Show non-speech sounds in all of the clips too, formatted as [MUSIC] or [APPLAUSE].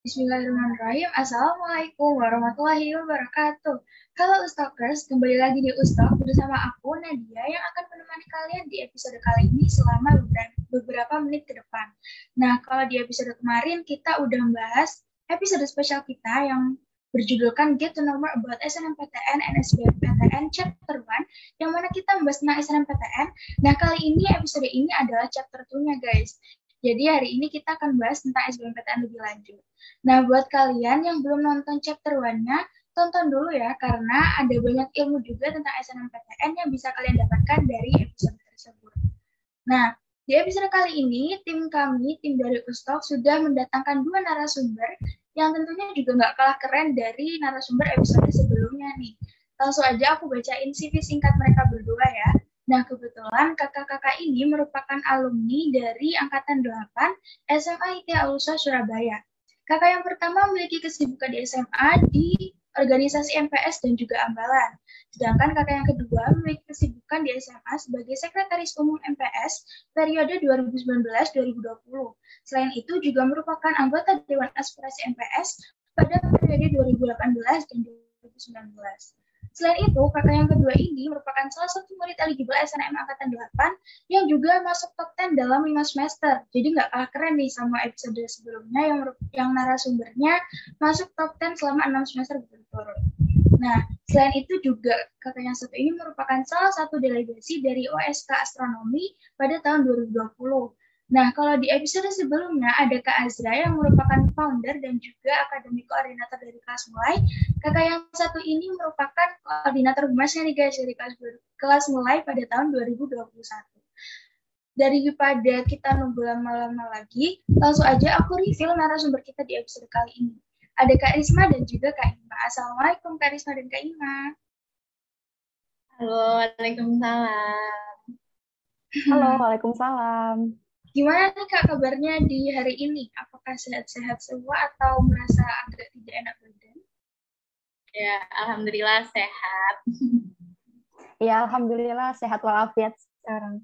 Bismillahirrahmanirrahim. Assalamualaikum warahmatullahi wabarakatuh. Halo Ustalkers, kembali lagi di Ustalk bersama aku Nadia yang akan menemani kalian di episode kali ini selama beberapa menit ke depan. Nah, kalau di episode kemarin kita udah membahas episode spesial kita yang berjudulkan Get to More About SNMPTN and SBMPTN Chapter 1 yang mana kita membahas tentang SNMPTN. Nah, kali ini episode ini adalah chapter 2-nya guys. Jadi hari ini kita akan bahas tentang SBMPTN lebih lanjut. Nah, buat kalian yang belum nonton chapter 1-nya, tonton dulu ya, karena ada banyak ilmu juga tentang SNMPTN yang bisa kalian dapatkan dari episode tersebut. Nah, di episode kali ini, tim kami, tim dari Ustok, sudah mendatangkan dua narasumber yang tentunya juga nggak kalah keren dari narasumber episode sebelumnya nih. Langsung aja aku bacain CV singkat mereka berdua ya. Nah, kebetulan kakak-kakak ini merupakan alumni dari Angkatan 8 SMA IT Alusa Surabaya. Kakak yang pertama memiliki kesibukan di SMA di organisasi MPS dan juga Ambalan. Sedangkan kakak yang kedua memiliki kesibukan di SMA sebagai Sekretaris Umum MPS periode 2019-2020. Selain itu juga merupakan anggota Dewan Aspirasi MPS pada periode 2018 dan 2019. Selain itu, kakak yang kedua ini merupakan salah satu murid eligible SNM Angkatan 8 yang juga masuk top 10 dalam 5 semester. Jadi nggak kalah keren nih sama episode sebelumnya yang, yang narasumbernya masuk top 10 selama 6 semester berturut-turut. Nah, selain itu juga kakak yang satu ini merupakan salah satu delegasi dari OSK Astronomi pada tahun 2020 Nah, kalau di episode sebelumnya ada Kak Azra yang merupakan founder dan juga akademik koordinator dari kelas mulai. Kakak yang satu ini merupakan koordinator humasnya nih guys dari kelas, kelas mulai pada tahun 2021. Daripada kita nunggu lama-lama lagi, langsung aja aku reveal narasumber kita di episode kali ini. Ada Kak Risma dan juga Kak Ima. Assalamualaikum Kak Risma dan Kak Ima. Halo, Waalaikumsalam. Halo, Waalaikumsalam. Gimana nih Kak kabarnya di hari ini? Apakah sehat-sehat semua atau merasa agak tidak enak badan? Ya, Alhamdulillah sehat. Ya, Alhamdulillah sehat walafiat sekarang.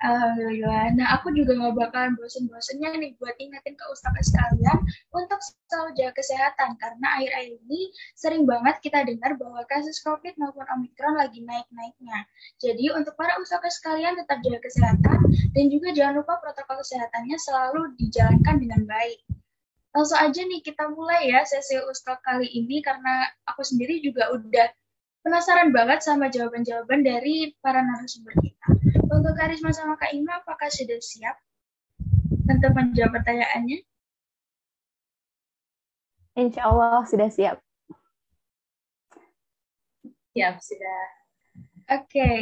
Alhamdulillah. Nah, aku juga nggak bakalan bosen-bosennya nih buat ingetin ke ustaz sekalian untuk selalu jaga kesehatan karena akhir-akhir ini sering banget kita dengar bahwa kasus COVID maupun Omikron lagi naik-naiknya. Jadi untuk para ustaz sekalian tetap jaga kesehatan dan juga jangan lupa protokol kesehatannya selalu dijalankan dengan baik. Langsung aja nih kita mulai ya sesi ustaz kali ini karena aku sendiri juga udah penasaran banget sama jawaban-jawaban dari para narasumber kita. Untuk Karisma sama Kak Ima, apakah sudah siap untuk menjawab pertanyaannya? Insya Allah sudah siap. Siap, sudah. Oke. Okay.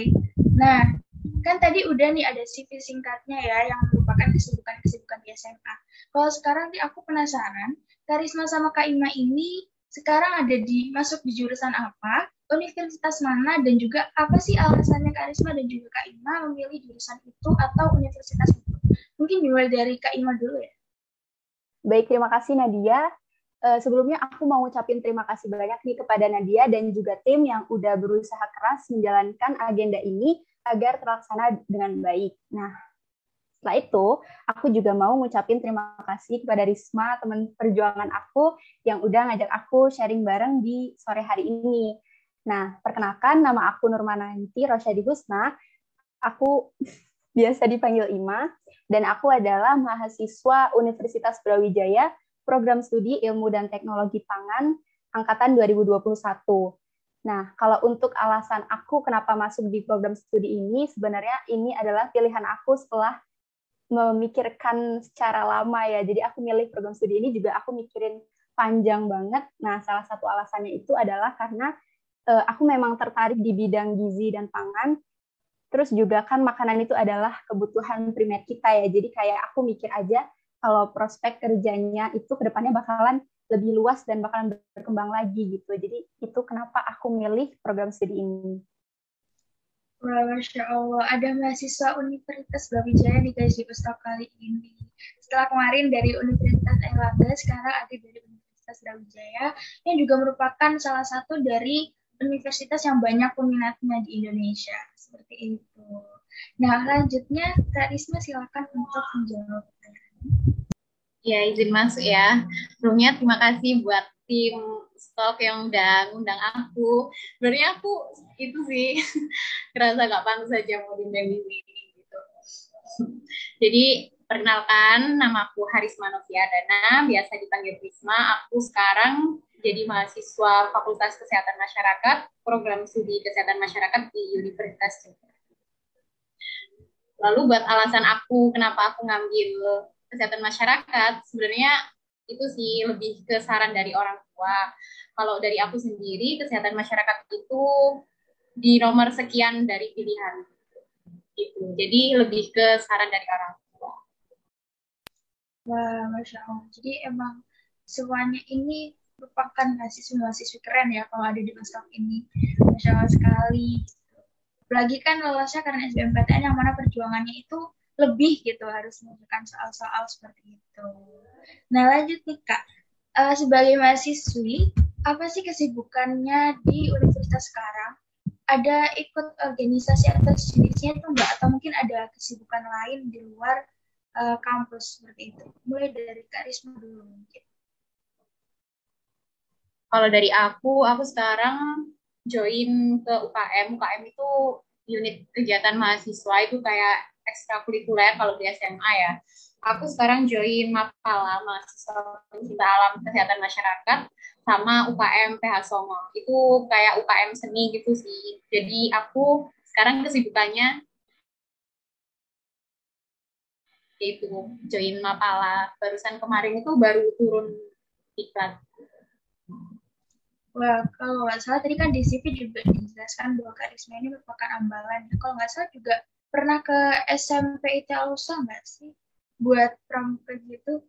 Nah, kan tadi udah nih ada CV singkatnya ya yang merupakan kesibukan-kesibukan di SMA. Kalau sekarang nih aku penasaran, Karisma sama Kak Ima ini sekarang ada di masuk di jurusan apa universitas mana dan juga apa sih alasannya Kak Risma dan juga Kak Ima memilih jurusan itu atau universitas itu? Mungkin dimulai dari Kak Ima dulu ya. Baik, terima kasih Nadia. Uh, sebelumnya aku mau ngucapin terima kasih banyak nih kepada Nadia dan juga tim yang udah berusaha keras menjalankan agenda ini agar terlaksana dengan baik. Nah, setelah itu, aku juga mau ngucapin terima kasih kepada Risma, teman perjuangan aku, yang udah ngajak aku sharing bareng di sore hari ini. Nah, perkenalkan nama aku Nurmananti Rosyadi Husna. Aku [LAUGHS] biasa dipanggil Ima, dan aku adalah mahasiswa Universitas Brawijaya, program studi Ilmu dan Teknologi Pangan, angkatan 2021. Nah, kalau untuk alasan aku kenapa masuk di program studi ini, sebenarnya ini adalah pilihan aku setelah memikirkan secara lama ya. Jadi aku milih program studi ini juga aku mikirin panjang banget. Nah, salah satu alasannya itu adalah karena uh, aku memang tertarik di bidang gizi dan pangan. Terus juga kan makanan itu adalah kebutuhan primer kita ya. Jadi kayak aku mikir aja kalau prospek kerjanya itu ke depannya bakalan lebih luas dan bakalan berkembang lagi gitu. Jadi itu kenapa aku milih program studi ini. Wah, Masya Allah. Ada mahasiswa Universitas Brawijaya nih guys di Ustaz kali ini. Setelah kemarin dari Universitas Erlangga, sekarang ada dari Universitas Brawijaya, yang juga merupakan salah satu dari universitas yang banyak peminatnya di Indonesia. Seperti itu. Nah, lanjutnya Kak Risma silakan untuk menjawab. Ya, izin masuk ya. Sebelumnya terima kasih buat tim stok yang udah ngundang aku. Sebenarnya aku itu sih [LAUGHS] kerasa gak pantas saja mau diundang di sini gitu. Jadi perkenalkan nama aku Harisma Dana, biasa dipanggil Risma. Aku sekarang jadi mahasiswa Fakultas Kesehatan Masyarakat, program studi Kesehatan Masyarakat di Universitas Jogja. Lalu buat alasan aku kenapa aku ngambil kesehatan masyarakat, sebenarnya itu sih lebih ke saran dari orang tua. Kalau dari aku sendiri, kesehatan masyarakat itu di nomor sekian dari pilihan. Gitu. Jadi lebih ke saran dari orang tua. Wah, Masya Allah. Jadi emang semuanya ini merupakan mahasiswa-mahasiswa keren ya kalau ada di Mastok ini. Masya Allah sekali. Apalagi kan lolosnya karena SBMPTN yang mana perjuangannya itu lebih gitu harus menunjukkan soal-soal seperti itu. Nah lanjut nih Kak, uh, sebagai mahasiswi, apa sih kesibukannya di universitas sekarang? Ada ikut organisasi atau jenisnya itu enggak? Atau mungkin ada kesibukan lain di luar uh, kampus seperti itu? Mulai dari Kak Risma dulu mungkin. Kalau dari aku, aku sekarang join ke UKM. UKM itu unit kegiatan mahasiswa itu kayak ekstrakurikuler kalau di SMA ya. Aku sekarang join Mapala, mahasiswa pencinta alam kesehatan masyarakat, sama UKM PH Songo. Itu kayak UKM seni gitu sih. Jadi aku sekarang kesibukannya itu join Mapala. Barusan kemarin itu baru turun iklan. Wah, kalau nggak salah tadi kan di CV juga dijelaskan bahwa karisma ini merupakan ambalan. Kalau nggak salah juga pernah ke SMP Italusa nggak sih buat pramuka gitu?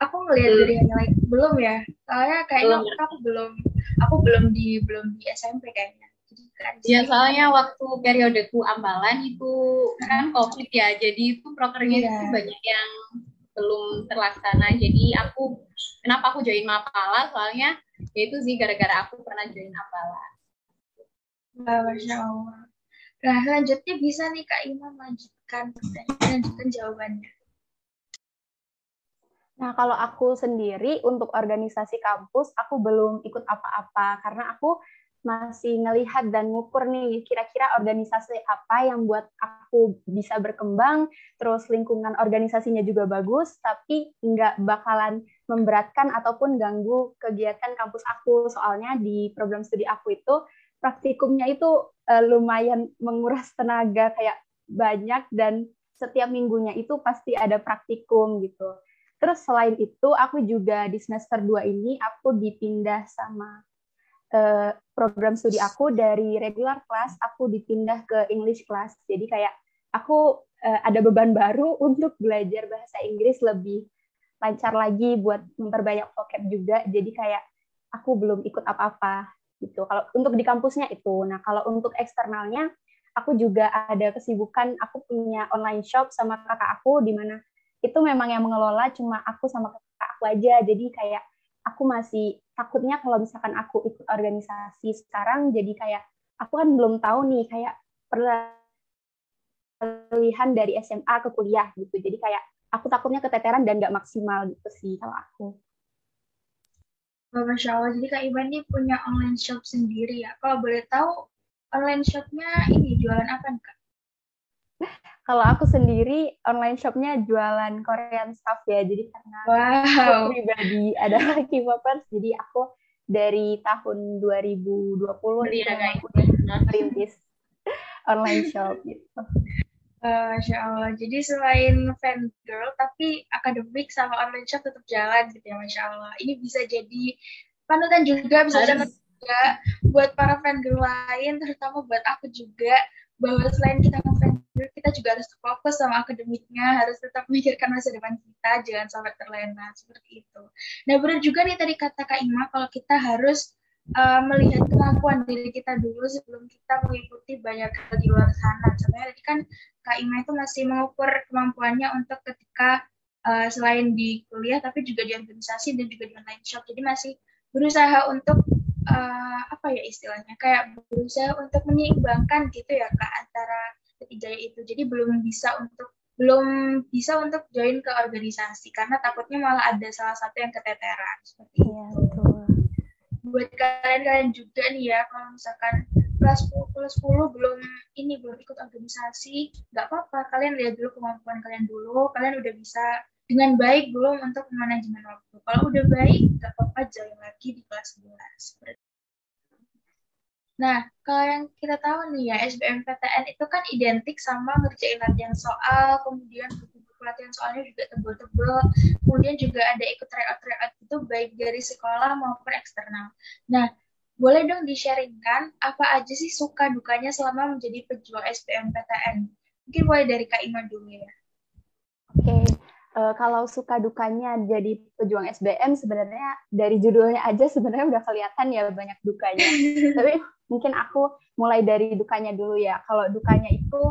Aku ngelihat dari yang lain belum ya. Soalnya kayaknya belum. aku belum aku belum di belum di SMP kayaknya. Ya soalnya waktu periodeku ambalan itu kan covid ya, jadi itu prokernya yeah. itu banyak yang belum terlaksana. Jadi aku kenapa aku join Mapala soalnya ya itu sih gara-gara aku pernah join Apala. Wah, Masya Allah. Nah, selanjutnya bisa nih Kak Ima melanjutkan melanjutkan jawabannya. Nah, kalau aku sendiri untuk organisasi kampus, aku belum ikut apa-apa karena aku masih ngelihat dan ngukur nih kira-kira organisasi apa yang buat aku bisa berkembang, terus lingkungan organisasinya juga bagus, tapi nggak bakalan memberatkan ataupun ganggu kegiatan kampus aku. Soalnya di program studi aku itu praktikumnya itu uh, lumayan menguras tenaga kayak banyak dan setiap minggunya itu pasti ada praktikum gitu. Terus selain itu aku juga di semester 2 ini aku dipindah sama uh, program studi aku dari regular class aku dipindah ke English class. Jadi kayak aku uh, ada beban baru [LAUGHS] untuk belajar bahasa Inggris lebih lancar lagi buat memperbanyak vocab juga. Jadi kayak aku belum ikut apa-apa gitu. Kalau untuk di kampusnya itu. Nah, kalau untuk eksternalnya aku juga ada kesibukan aku punya online shop sama kakak aku di mana itu memang yang mengelola cuma aku sama kakak aku aja. Jadi kayak aku masih takutnya kalau misalkan aku ikut organisasi sekarang jadi kayak aku kan belum tahu nih kayak peralihan dari SMA ke kuliah gitu jadi kayak aku takutnya keteteran dan nggak maksimal gitu sih kalau aku Oh, Masya Allah, jadi Kak Iban ini punya online shop sendiri ya. Kalau boleh tahu, online shopnya ini jualan apa nih Kak? Kalau aku sendiri online shopnya jualan Korean stuff ya. Jadi karena wow. aku pribadi adalah [LAUGHS] K-popers, jadi aku dari tahun 2020 ya, aku merintis online shop gitu. Uh, Masya Allah. Jadi selain fan girl, tapi akademik sama online shop tetap jalan gitu ya, Masya Allah. Ini bisa jadi panutan juga, bisa jadi juga buat para fan girl lain, terutama buat aku juga, bahwa selain kita kita juga harus fokus sama akademiknya, harus tetap memikirkan masa depan kita, jangan sampai terlena seperti itu. Nah benar juga nih tadi kata Kak Ima, kalau kita harus uh, melihat kemampuan diri kita dulu sebelum kita mengikuti banyak hal di luar sana. Contohnya tadi kan Kak Ima itu masih mengukur kemampuannya untuk ketika uh, selain di kuliah, tapi juga di organisasi dan juga di online shop. Jadi masih berusaha untuk uh, apa ya istilahnya kayak berusaha untuk menyeimbangkan gitu ya kak antara ketiganya itu. Jadi belum bisa untuk belum bisa untuk join ke organisasi karena takutnya malah ada salah satu yang keteteran seperti iya, betul. Buat kalian-kalian juga nih ya, kalau misalkan kelas 10, kelas 10 belum ini belum ikut organisasi, nggak apa-apa. Kalian lihat dulu kemampuan kalian dulu. Kalian udah bisa dengan baik belum untuk manajemen waktu. Kalau udah baik, nggak apa-apa join lagi di kelas 11. Nah, kalau yang kita tahu nih ya, SBMPTN itu kan identik sama ngerjain latihan soal, kemudian buku pelatihan soalnya juga tebel-tebel, kemudian juga ada ikut tryout-tryout itu baik dari sekolah maupun eksternal. Nah, boleh dong di-sharingkan apa aja sih suka dukanya selama menjadi pejuang SBMPTN? Mungkin mulai dari Kak Ima dulu ya. Oke. Uh, kalau suka dukanya jadi pejuang SBM sebenarnya dari judulnya aja sebenarnya udah kelihatan ya banyak dukanya. [LAUGHS] Tapi mungkin aku mulai dari dukanya dulu ya. Kalau dukanya itu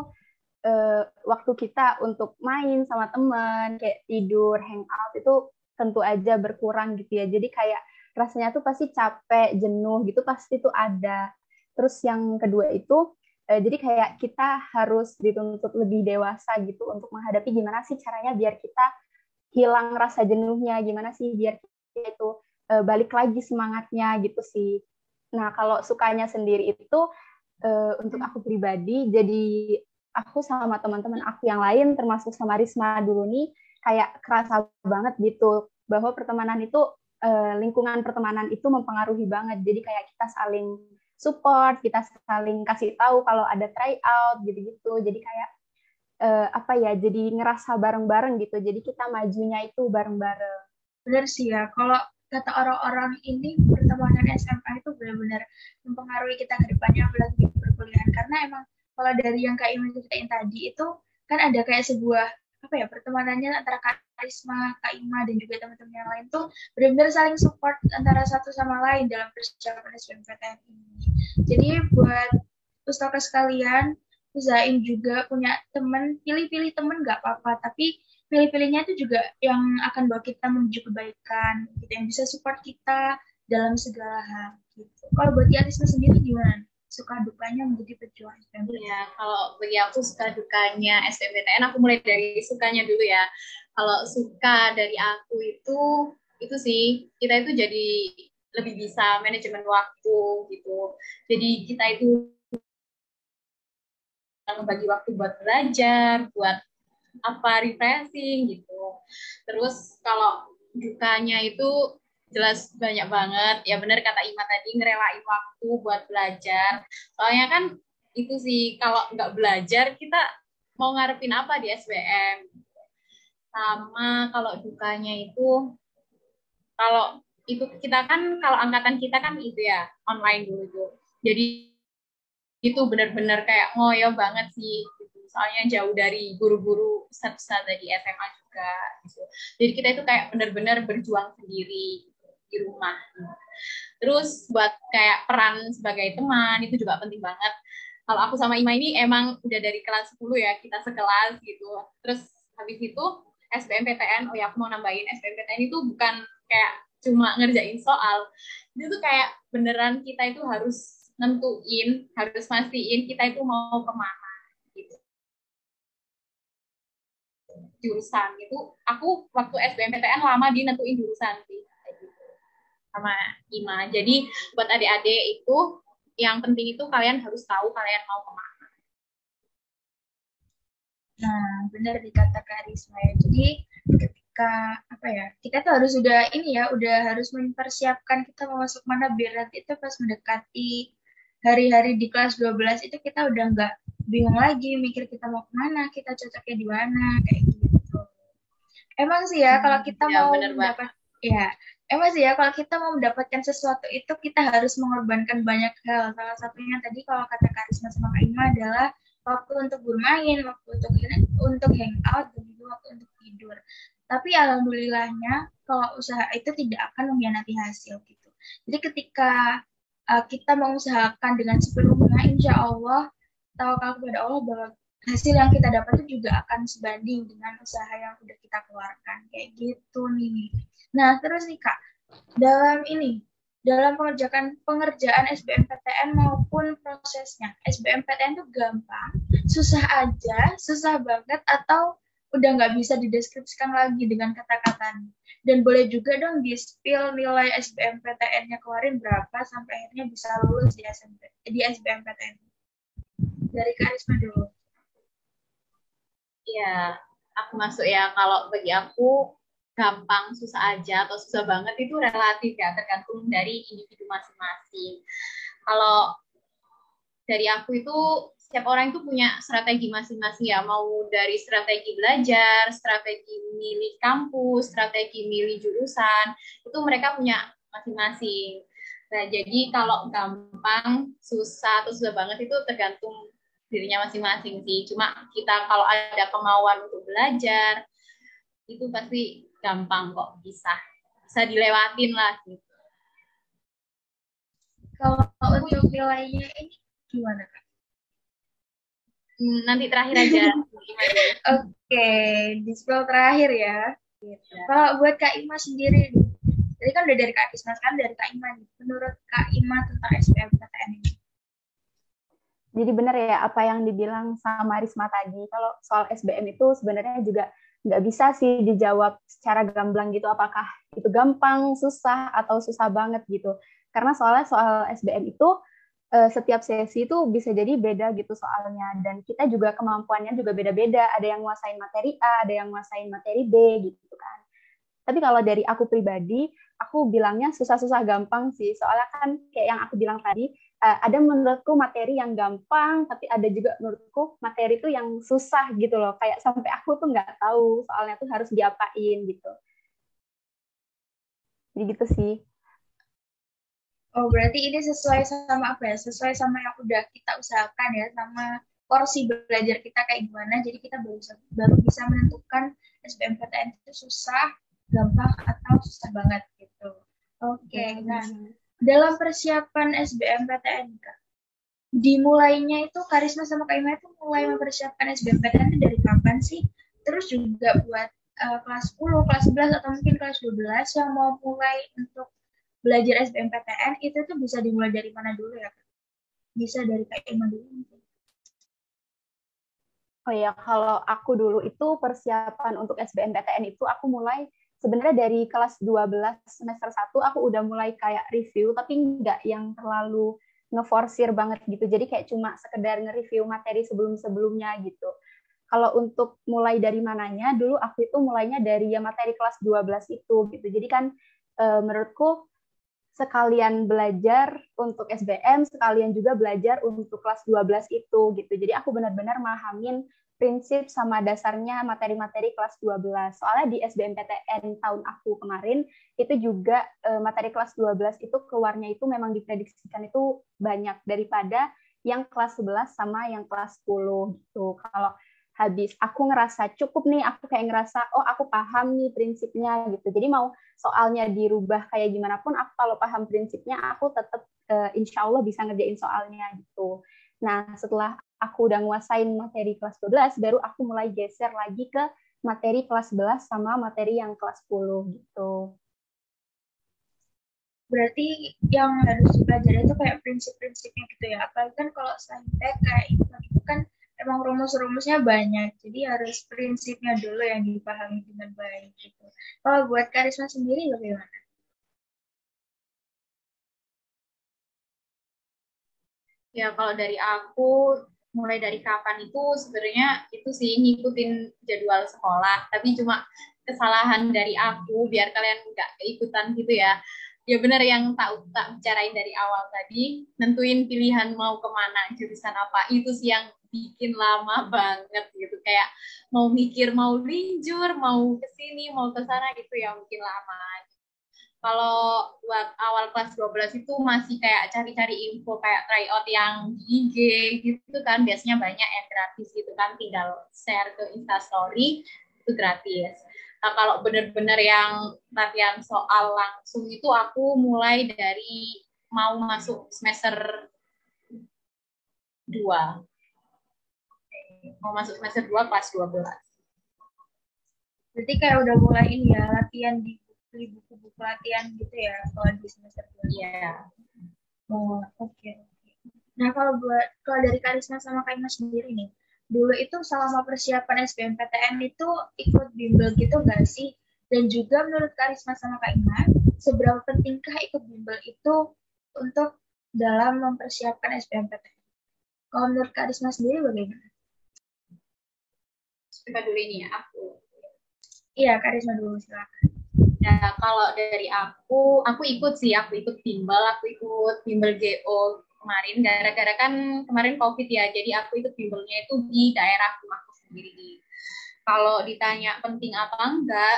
uh, waktu kita untuk main sama teman, kayak tidur, hangout itu tentu aja berkurang gitu ya. Jadi kayak rasanya tuh pasti capek, jenuh gitu pasti tuh ada. Terus yang kedua itu uh, jadi kayak kita harus dituntut lebih dewasa gitu untuk menghadapi gimana sih caranya biar kita hilang rasa jenuhnya, gimana sih biar kita itu uh, balik lagi semangatnya gitu sih. Nah, kalau sukanya sendiri itu uh, untuk aku pribadi, jadi aku sama teman-teman aku yang lain, termasuk sama Risma dulu nih, kayak kerasa banget gitu bahwa pertemanan itu uh, lingkungan pertemanan itu mempengaruhi banget. Jadi kayak kita saling support, kita saling kasih tahu kalau ada tryout gitu-gitu. Jadi kayak uh, apa ya? Jadi ngerasa bareng-bareng gitu. Jadi kita majunya itu bareng-bareng. Benar sih ya. Kalau kata orang-orang ini pertemanan SMA itu benar-benar mempengaruhi kita ke depannya apalagi di perkuliahan karena emang kalau dari yang Kak Iman ceritain tadi itu kan ada kayak sebuah apa ya pertemanannya antara Kak Risma, Kak Ima dan juga teman-teman yang lain tuh benar-benar saling support antara satu sama lain dalam persiapan SBMPTN ini. Jadi buat pustaka sekalian usahain juga punya teman, pilih-pilih teman nggak apa-apa, tapi pilih-pilihnya itu juga yang akan bawa kita menuju kebaikan, gitu, yang bisa support kita dalam segala hal. Gitu. Kalau buat Yarisma sendiri gimana? Suka dukanya menjadi pejuang SBMPTN? Ya, kalau bagi aku suka dukanya SBMPTN, aku mulai dari sukanya dulu ya. Kalau suka dari aku itu, itu sih, kita itu jadi lebih bisa manajemen waktu gitu. Jadi kita itu membagi waktu buat belajar, buat apa refreshing gitu terus kalau dukanya itu jelas banyak banget. Ya benar kata Ima tadi ngerelain waktu buat belajar. Soalnya kan itu sih kalau nggak belajar kita mau ngarepin apa di SBM sama kalau dukanya itu kalau itu kita kan kalau angkatan kita kan itu ya online dulu tuh. Jadi itu benar-benar kayak ngoyo banget sih. Soalnya jauh dari guru-guru ustadz di SMA juga gitu. Jadi kita itu kayak benar-benar berjuang sendiri di rumah. Terus buat kayak peran sebagai teman itu juga penting banget. Kalau aku sama Ima ini emang udah dari kelas 10 ya, kita sekelas gitu. Terus habis itu SBMPTN, oh ya aku mau nambahin SBMPTN itu bukan kayak cuma ngerjain soal. Itu tuh kayak beneran kita itu harus nentuin, harus mastiin kita itu mau ke mana jurusan itu aku waktu SBMPTN lama di nentuin jurusan sih sama Ima. Jadi buat adik-adik itu yang penting itu kalian harus tahu kalian mau ke mana. Nah benar dikata Karisma ya. Jadi ketika apa ya kita tuh harus udah ini ya udah harus mempersiapkan kita mau masuk mana biar nanti itu pas mendekati hari-hari di kelas 12 itu kita udah nggak bingung lagi mikir kita mau ke mana kita cocoknya di mana kayak gitu. Emang sih ya kalau kita ya, mau mendapat ya emang sih ya kalau kita mau mendapatkan sesuatu itu kita harus mengorbankan banyak hal. Salah satunya tadi kalau kata Karisma sama Kak Ima adalah waktu untuk bermain waktu untuk untuk hangout dan juga waktu untuk tidur. Tapi alhamdulillahnya kalau usaha itu tidak akan mengkhianati hasil gitu. Jadi ketika uh, kita mengusahakan dengan sepenuhnya insya Allah tawakal kepada Allah bahwa hasil yang kita dapat itu juga akan sebanding dengan usaha yang sudah kita keluarkan kayak gitu nih. Nah terus nih kak dalam ini dalam pengerjaan pengerjaan SBMPTN maupun prosesnya SBMPTN itu gampang, susah aja, susah banget atau udah nggak bisa dideskripsikan lagi dengan kata-kata. Dan boleh juga dong di-spill nilai SBMPTN-nya kemarin berapa sampai akhirnya bisa lulus di, di SBMPTN. Dari Karisma dulu. Ya, aku masuk ya. Kalau bagi aku, gampang, susah aja, atau susah banget itu relatif ya, tergantung dari individu masing-masing. Kalau dari aku itu setiap orang itu punya strategi masing-masing ya, mau dari strategi belajar, strategi milih kampus, strategi milih jurusan, itu mereka punya masing-masing. Nah, jadi kalau gampang, susah, atau susah banget itu tergantung dirinya masing-masing sih. Cuma kita kalau ada kemauan untuk belajar, itu pasti gampang kok bisa. Bisa dilewatin lah gitu. Kalau untuk nilainya ini gimana kak? Hmm, nanti terakhir aja. [LAUGHS] Oke, okay, di terakhir ya. Gitu. Kalau buat Kak Ima sendiri, jadi kan udah dari Kak Isma, kan dari Kak Ima. Menurut Kak Ima tentang SBMPTN ini? Jadi benar ya apa yang dibilang sama Risma tadi. Kalau soal SBM itu sebenarnya juga nggak bisa sih dijawab secara gamblang gitu. Apakah itu gampang, susah, atau susah banget gitu. Karena soalnya soal SBM itu uh, setiap sesi itu bisa jadi beda gitu soalnya. Dan kita juga kemampuannya juga beda-beda. Ada yang nguasain materi A ada yang nguasain materi B gitu kan. Tapi kalau dari aku pribadi aku bilangnya susah-susah gampang sih. Soalnya kan kayak yang aku bilang tadi uh, ada menurutku materi yang gampang tapi ada juga menurutku materi itu yang susah gitu loh kayak sampai aku tuh nggak tahu soalnya tuh harus diapain gitu jadi gitu sih Oh, berarti ini sesuai sama apa ya? Sesuai sama yang udah kita usahakan ya, sama porsi belajar kita kayak gimana. Jadi kita baru, baru bisa menentukan SBMPTN itu susah, gampang, atau susah banget gitu. Oke, okay, nah dalam persiapan SBMPTN, Kak, dimulainya itu Karisma sama Kak Ima itu mulai mempersiapkan SBMPTN itu dari kapan sih? Terus juga buat uh, kelas 10, kelas 11, atau mungkin kelas 12 yang mau mulai untuk belajar SBMPTN itu tuh bisa dimulai dari mana dulu ya Bisa dari Kak Ima dulu. Oh ya, kalau aku dulu itu persiapan untuk SBMPTN itu aku mulai sebenarnya dari kelas 12 semester 1 aku udah mulai kayak review tapi nggak yang terlalu ngeforsir banget gitu. Jadi kayak cuma sekedar nge-review materi sebelum-sebelumnya gitu. Kalau untuk mulai dari mananya, dulu aku itu mulainya dari ya materi kelas 12 itu gitu. Jadi kan e, menurutku sekalian belajar untuk SBM, sekalian juga belajar untuk kelas 12 itu gitu. Jadi aku benar-benar mahamin prinsip sama dasarnya materi-materi kelas 12. Soalnya di SBMPTN tahun aku kemarin itu juga e, materi kelas 12 itu keluarnya itu memang diprediksikan itu banyak daripada yang kelas 11 sama yang kelas 10 gitu. Kalau habis aku ngerasa cukup nih aku kayak ngerasa oh aku paham nih prinsipnya gitu jadi mau soalnya dirubah kayak gimana pun aku kalau paham prinsipnya aku tetap eh, insya Allah bisa ngerjain soalnya gitu nah setelah aku udah nguasain materi kelas 12 baru aku mulai geser lagi ke materi kelas 11 sama materi yang kelas 10 gitu berarti yang harus dipelajari itu kayak prinsip-prinsipnya gitu ya apalagi kan kalau saintek kayak itu kan emang rumus-rumusnya banyak, jadi harus prinsipnya dulu yang dipahami dengan baik gitu. Kalau buat karisma sendiri bagaimana? Ya kalau dari aku mulai dari kapan itu sebenarnya itu sih ngikutin jadwal sekolah, tapi cuma kesalahan dari aku biar kalian nggak keikutan gitu ya. Ya benar yang tak tak bicarain dari awal tadi nentuin pilihan mau ke mana jurusan apa. Itu sih yang bikin lama [LAUGHS] banget gitu. Kayak mau mikir mau linjur mau ke sini mau ke sana gitu ya mungkin lama kalau buat awal kelas 12 itu masih kayak cari-cari info kayak tryout yang di IG gitu kan biasanya banyak yang gratis gitu kan tinggal share ke instastory itu gratis Nah, kalau benar-benar yang latihan soal langsung itu aku mulai dari mau masuk semester 2. Mau masuk semester 2 kelas 12. Berarti kayak udah mulai ini ya, latihan di buku-buku latihan gitu ya, kalau di semester 2. Iya. Oh, oke. Okay. Nah, kalau buat kalau dari Karisma sama Kaima sendiri nih, dulu itu selama persiapan SBMPTN itu ikut bimbel gitu nggak sih? Dan juga menurut Karisma sama Kak Ima, seberapa pentingkah ikut bimbel itu untuk dalam mempersiapkan SBMPTN? Kalau menurut Karisma sendiri bagaimana? Kita dulu ini ya, aku. Iya, Karisma dulu silakan. Ya, kalau dari aku, aku ikut sih, aku ikut bimbel, aku ikut bimbel GO kemarin. Gara-gara kan kemarin covid ya jadi aku ikut bimbelnya itu di daerah rumahku sendiri. Kalau ditanya penting apa enggak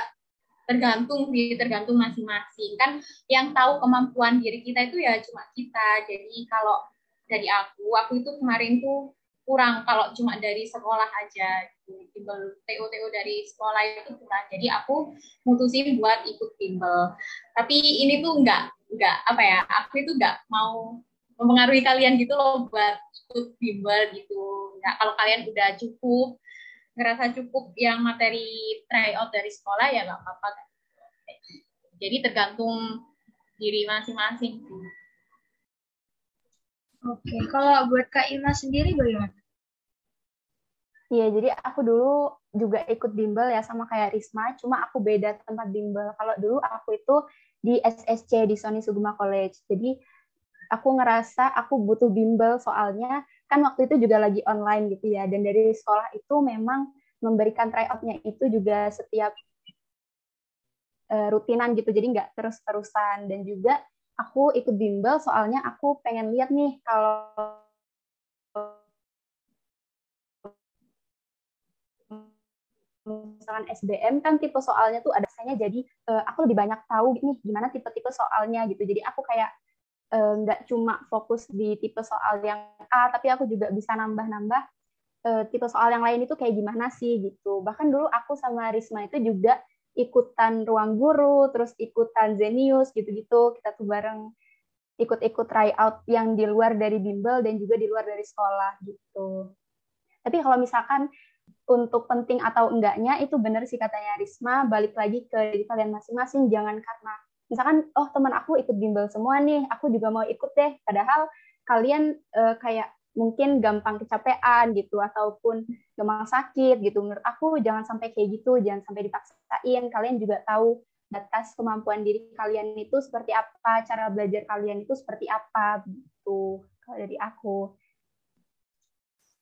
tergantung sih tergantung masing-masing. Kan yang tahu kemampuan diri kita itu ya cuma kita. Jadi kalau dari aku aku itu kemarin tuh kurang kalau cuma dari sekolah aja bimbel TO TO dari sekolah itu kurang jadi aku mutusin buat ikut bimbel tapi ini tuh enggak enggak apa ya aku itu enggak mau mempengaruhi kalian gitu loh buat ikut bimbel gitu. Nah, kalau kalian udah cukup, ngerasa cukup yang materi tryout dari sekolah ya nggak apa-apa. Jadi tergantung diri masing-masing. Oke, kalau buat Kak Ima sendiri bagaimana? Iya, jadi aku dulu juga ikut bimbel ya sama kayak Risma, cuma aku beda tempat bimbel. Kalau dulu aku itu di SSC di Sony Sugima College. Jadi aku ngerasa aku butuh bimbel soalnya kan waktu itu juga lagi online gitu ya dan dari sekolah itu memang memberikan tryoutnya itu juga setiap uh, rutinan gitu jadi nggak terus-terusan dan juga aku ikut bimbel soalnya aku pengen lihat nih kalau misalkan SBM kan tipe soalnya tuh ada saya jadi uh, aku lebih banyak tahu nih gimana tipe-tipe soalnya gitu jadi aku kayak Eh, nggak uh, cuma fokus di tipe soal yang A, tapi aku juga bisa nambah-nambah uh, tipe soal yang lain itu kayak gimana sih gitu. Bahkan dulu aku sama Risma itu juga ikutan ruang guru, terus ikutan Zenius gitu-gitu. Kita tuh bareng ikut-ikut tryout yang di luar dari bimbel dan juga di luar dari sekolah gitu. Tapi kalau misalkan untuk penting atau enggaknya itu benar sih katanya Risma, balik lagi ke diri kalian masing-masing, jangan karena misalkan oh teman aku ikut bimbel semua nih aku juga mau ikut deh padahal kalian uh, kayak mungkin gampang kecapean gitu ataupun gampang sakit gitu. Menurut aku jangan sampai kayak gitu jangan sampai dipaksain. Kalian juga tahu batas kemampuan diri kalian itu seperti apa cara belajar kalian itu seperti apa gitu kalau dari aku.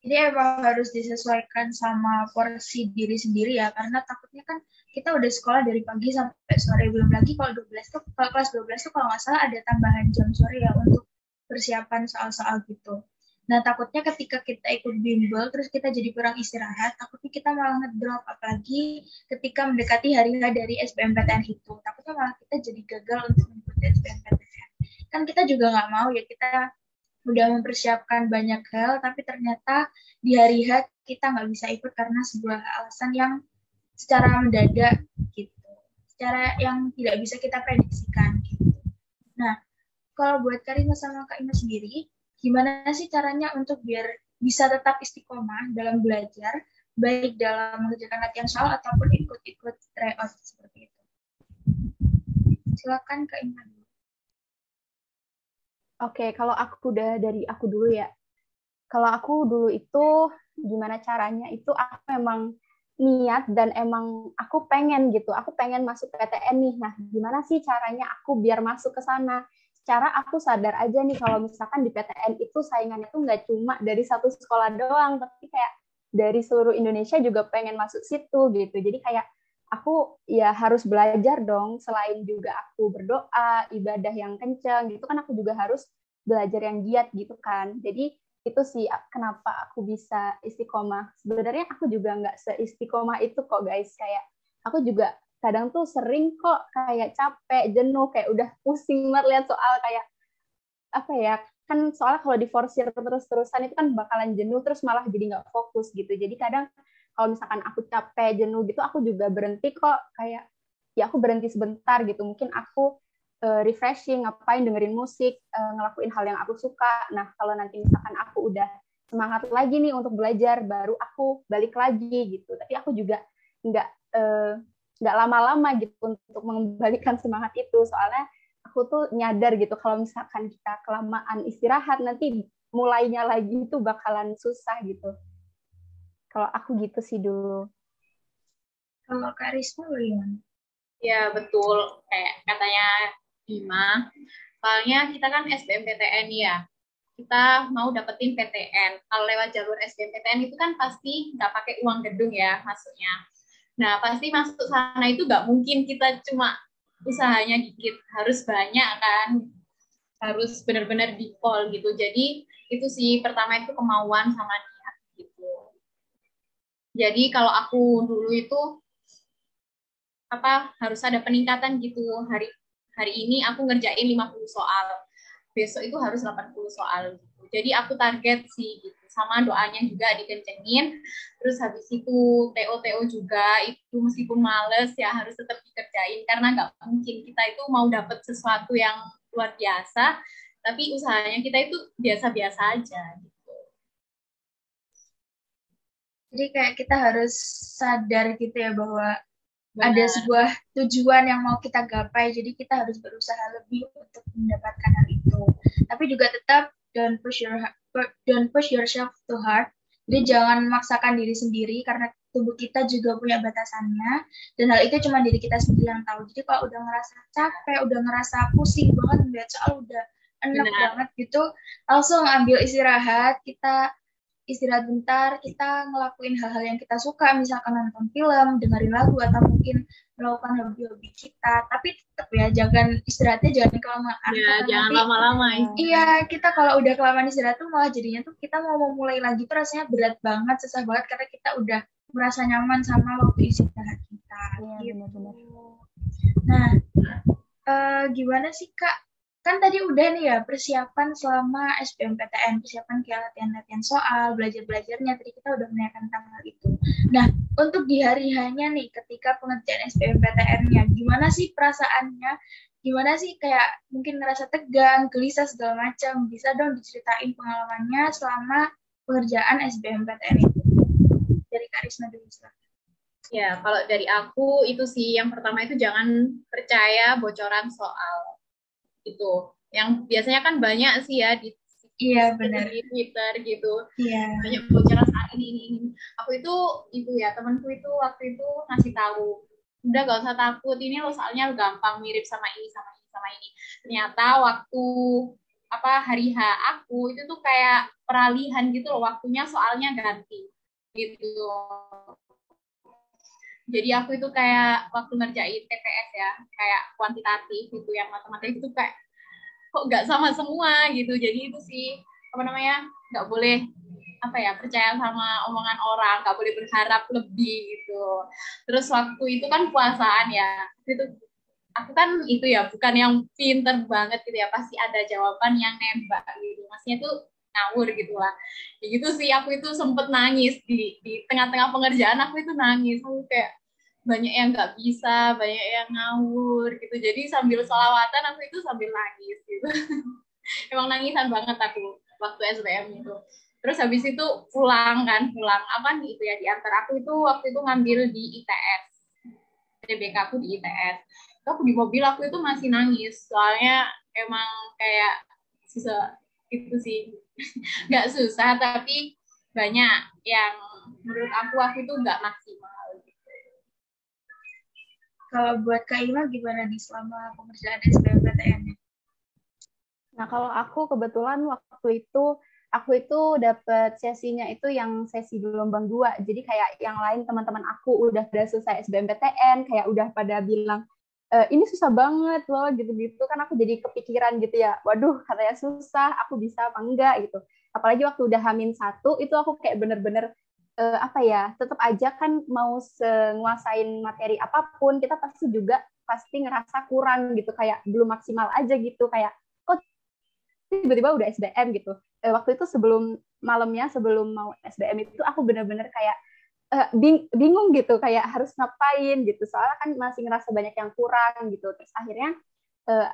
Jadi emang harus disesuaikan sama porsi diri sendiri ya, karena takutnya kan kita udah sekolah dari pagi sampai sore, belum lagi kalau 12 tuh, kalau kelas 12 tuh kalau nggak salah ada tambahan jam sore ya untuk persiapan soal-soal gitu. Nah takutnya ketika kita ikut bimbel, terus kita jadi kurang istirahat, takutnya kita malah ngedrop, apalagi ketika mendekati hari dari SBMPTN itu. Takutnya malah kita jadi gagal untuk mengikuti SBMPTN. Kan kita juga nggak mau ya, kita udah mempersiapkan banyak hal, tapi ternyata di hari H kita nggak bisa ikut karena sebuah alasan yang secara mendadak gitu, secara yang tidak bisa kita prediksikan gitu. Nah, kalau buat Karina sama Kak Ina sendiri, gimana sih caranya untuk biar bisa tetap istiqomah dalam belajar, baik dalam mengerjakan latihan soal ataupun ikut-ikut tryout seperti itu? Silakan Ina dulu. Oke, kalau aku udah dari aku dulu ya. Kalau aku dulu itu gimana caranya? Itu aku memang niat dan emang aku pengen gitu. Aku pengen masuk PTN nih. Nah, gimana sih caranya aku biar masuk ke sana? Secara aku sadar aja nih kalau misalkan di PTN itu saingannya tuh nggak cuma dari satu sekolah doang, tapi kayak dari seluruh Indonesia juga pengen masuk situ gitu. Jadi kayak aku ya harus belajar dong selain juga aku berdoa ibadah yang kenceng gitu kan aku juga harus belajar yang giat gitu kan. Jadi itu sih kenapa aku bisa istiqomah. Sebenarnya aku juga nggak seistiqomah itu kok guys. Kayak aku juga kadang tuh sering kok kayak capek jenuh kayak udah pusing banget lihat soal kayak apa ya kan soalnya kalau diforsir terus-terusan itu kan bakalan jenuh terus malah jadi nggak fokus gitu. Jadi kadang kalau misalkan aku capek jenuh gitu aku juga berhenti kok kayak ya aku berhenti sebentar gitu mungkin aku uh, refreshing ngapain dengerin musik uh, ngelakuin hal yang aku suka. Nah kalau nanti misalkan aku udah semangat lagi nih untuk belajar baru aku balik lagi gitu. Tapi aku juga nggak uh, nggak lama-lama gitu untuk mengembalikan semangat itu soalnya aku tuh nyadar gitu kalau misalkan kita kelamaan istirahat nanti mulainya lagi itu bakalan susah gitu Kalau aku gitu sih dulu. Kalau Kak Risma bagaimana? Ya betul, kayak katanya Bima. Soalnya kita kan SBMPTN ya, kita mau dapetin PTN. Kalau lewat jalur SBMPTN itu kan pasti nggak pakai uang gedung ya maksudnya. Nah pasti masuk sana itu nggak mungkin kita cuma usahanya dikit, harus banyak kan, harus benar-benar di call gitu. Jadi itu sih pertama itu kemauan sama niat gitu. Jadi kalau aku dulu itu apa harus ada peningkatan gitu hari hari ini aku ngerjain 50 soal besok itu harus 80 soal gitu. Jadi aku target sih gitu. Sama doanya juga dikencengin. Terus habis itu TO-TO juga itu meskipun males ya harus tetap dikerjain karena nggak mungkin kita itu mau dapat sesuatu yang luar biasa tapi usahanya kita itu biasa-biasa aja gitu. Jadi kayak kita harus sadar gitu ya bahwa Benar. ada sebuah tujuan yang mau kita gapai jadi kita harus berusaha lebih untuk mendapatkan hal itu tapi juga tetap don't push your don't push yourself too hard. Jadi jangan memaksakan diri sendiri karena tubuh kita juga punya batasannya. Dan hal itu cuma diri kita sendiri yang tahu. Jadi kalau udah ngerasa capek udah ngerasa pusing banget melihat soal udah enak Benar. banget gitu langsung ambil istirahat. Kita istirahat bentar, kita ngelakuin hal-hal yang kita suka, misalkan nonton film, dengerin lagu, atau mungkin melakukan hobi-hobi kita. Tapi tetap ya, jangan istirahatnya jangan kelamaan. Iya, jangan lama-lama. Iya, kita kalau udah kelamaan istirahat tuh malah jadinya tuh kita mau memulai lagi tuh rasanya berat banget, susah banget karena kita udah merasa nyaman sama waktu istirahat kita. Iya, gitu. benar-benar. Nah, uh, gimana sih Kak kan tadi udah nih ya persiapan selama SBMPTN, persiapan kayak latihan-latihan soal, belajar-belajarnya, tadi kita udah menanyakan tentang hal itu. Nah, untuk di hari hanya nih, ketika pengerjaan SBMPTN-nya, gimana sih perasaannya? Gimana sih kayak mungkin ngerasa tegang, gelisah, segala macam? Bisa dong diceritain pengalamannya selama pengerjaan SBMPTN itu? Dari Karisma dulu, Ya, kalau dari aku itu sih yang pertama itu jangan percaya bocoran soal itu yang biasanya kan banyak sih ya di Iya benar di Twitter gitu. Iya. Banyak bocoran saat ini, ini ini. Aku itu itu ya temanku itu waktu itu ngasih tahu udah gak usah takut ini lo soalnya gampang mirip sama ini sama ini sama ini ternyata waktu apa hari H aku itu tuh kayak peralihan gitu loh waktunya soalnya ganti gitu jadi aku itu kayak waktu ngerjain TPS ya kayak kuantitatif gitu yang matematika itu kayak kok nggak sama semua gitu. Jadi itu sih apa namanya nggak boleh apa ya percaya sama omongan orang nggak boleh berharap lebih gitu. Terus waktu itu kan puasaan ya itu aku kan itu ya bukan yang pinter banget gitu ya pasti ada jawaban yang nembak gitu. Maksudnya tuh ngawur gitu lah. Ya gitu sih aku itu sempet nangis di di tengah-tengah pengerjaan aku itu nangis. Aku kayak banyak yang nggak bisa, banyak yang ngawur gitu. Jadi sambil sholawatan aku itu sambil nangis gitu. [LAUGHS] Emang nangisan banget aku waktu SBM itu. Terus habis itu pulang kan, pulang apa nih itu ya di antar aku itu waktu itu ngambil di ITS. DBK aku di ITS. Aku di mobil aku itu masih nangis, soalnya emang kayak susah itu sih [LAUGHS] nggak susah tapi banyak yang menurut aku aku itu nggak maksimal kalau buat Kak Ima gimana di selama pengerjaan SBMPTN? Nah, kalau aku kebetulan waktu itu aku itu dapat sesinya itu yang sesi gelombang dua. Jadi kayak yang lain teman-teman aku udah pada selesai SBMPTN, kayak udah pada bilang e, ini susah banget loh gitu-gitu kan aku jadi kepikiran gitu ya. Waduh, katanya susah, aku bisa apa enggak gitu. Apalagi waktu udah hamin satu itu aku kayak bener-bener uh, apa ya tetap aja kan mau menguasain materi apa pun kita pasti juga pasti ngerasa kurang gitu kayak belum maksimal aja gitu kayak kok tiba-tiba udah SBM gitu. Uh, waktu itu sebelum malamnya sebelum mau SBM itu aku bener-bener kayak uh, bing bingung gitu kayak harus ngapain gitu. Soalnya kan masih ngerasa banyak yang kurang gitu. Terus akhirnya uh,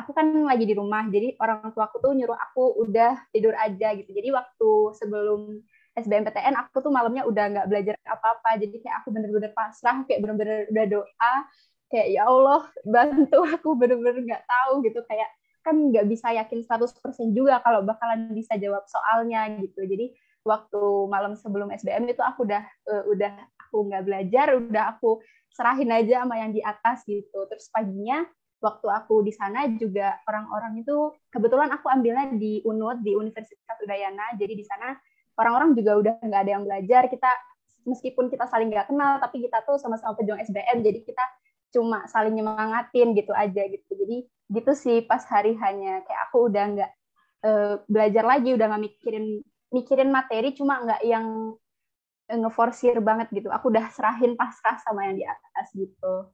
aku kan lagi di rumah jadi orang tua aku tuh nyuruh aku udah tidur aja gitu. Jadi waktu sebelum SBMPTN aku tuh malamnya udah nggak belajar apa-apa. Jadi kayak aku bener-bener pasrah kayak bener-bener udah doa. Kayak ya Allah bantu aku bener-bener nggak tahu gitu. Kayak kan nggak bisa yakin 100% juga kalau bakalan bisa jawab soalnya gitu. Jadi waktu malam sebelum SBM itu aku udah uh, udah aku nggak belajar udah aku serahin aja sama yang di atas gitu. Terus paginya waktu aku di sana juga orang-orang itu kebetulan aku ambilnya di UNUD di Universitas Udayana. Jadi di sana orang-orang juga udah nggak ada yang belajar. Kita meskipun kita saling nggak kenal tapi kita tuh sama-sama pejuang SBM jadi kita cuma saling nyemangatin gitu aja gitu. Jadi gitu sih pas hari hanya kayak aku udah nggak uh, belajar lagi udah nggak mikirin mikirin materi cuma nggak yang ngeforsir banget gitu. Aku udah serahin pasrah sama yang di atas gitu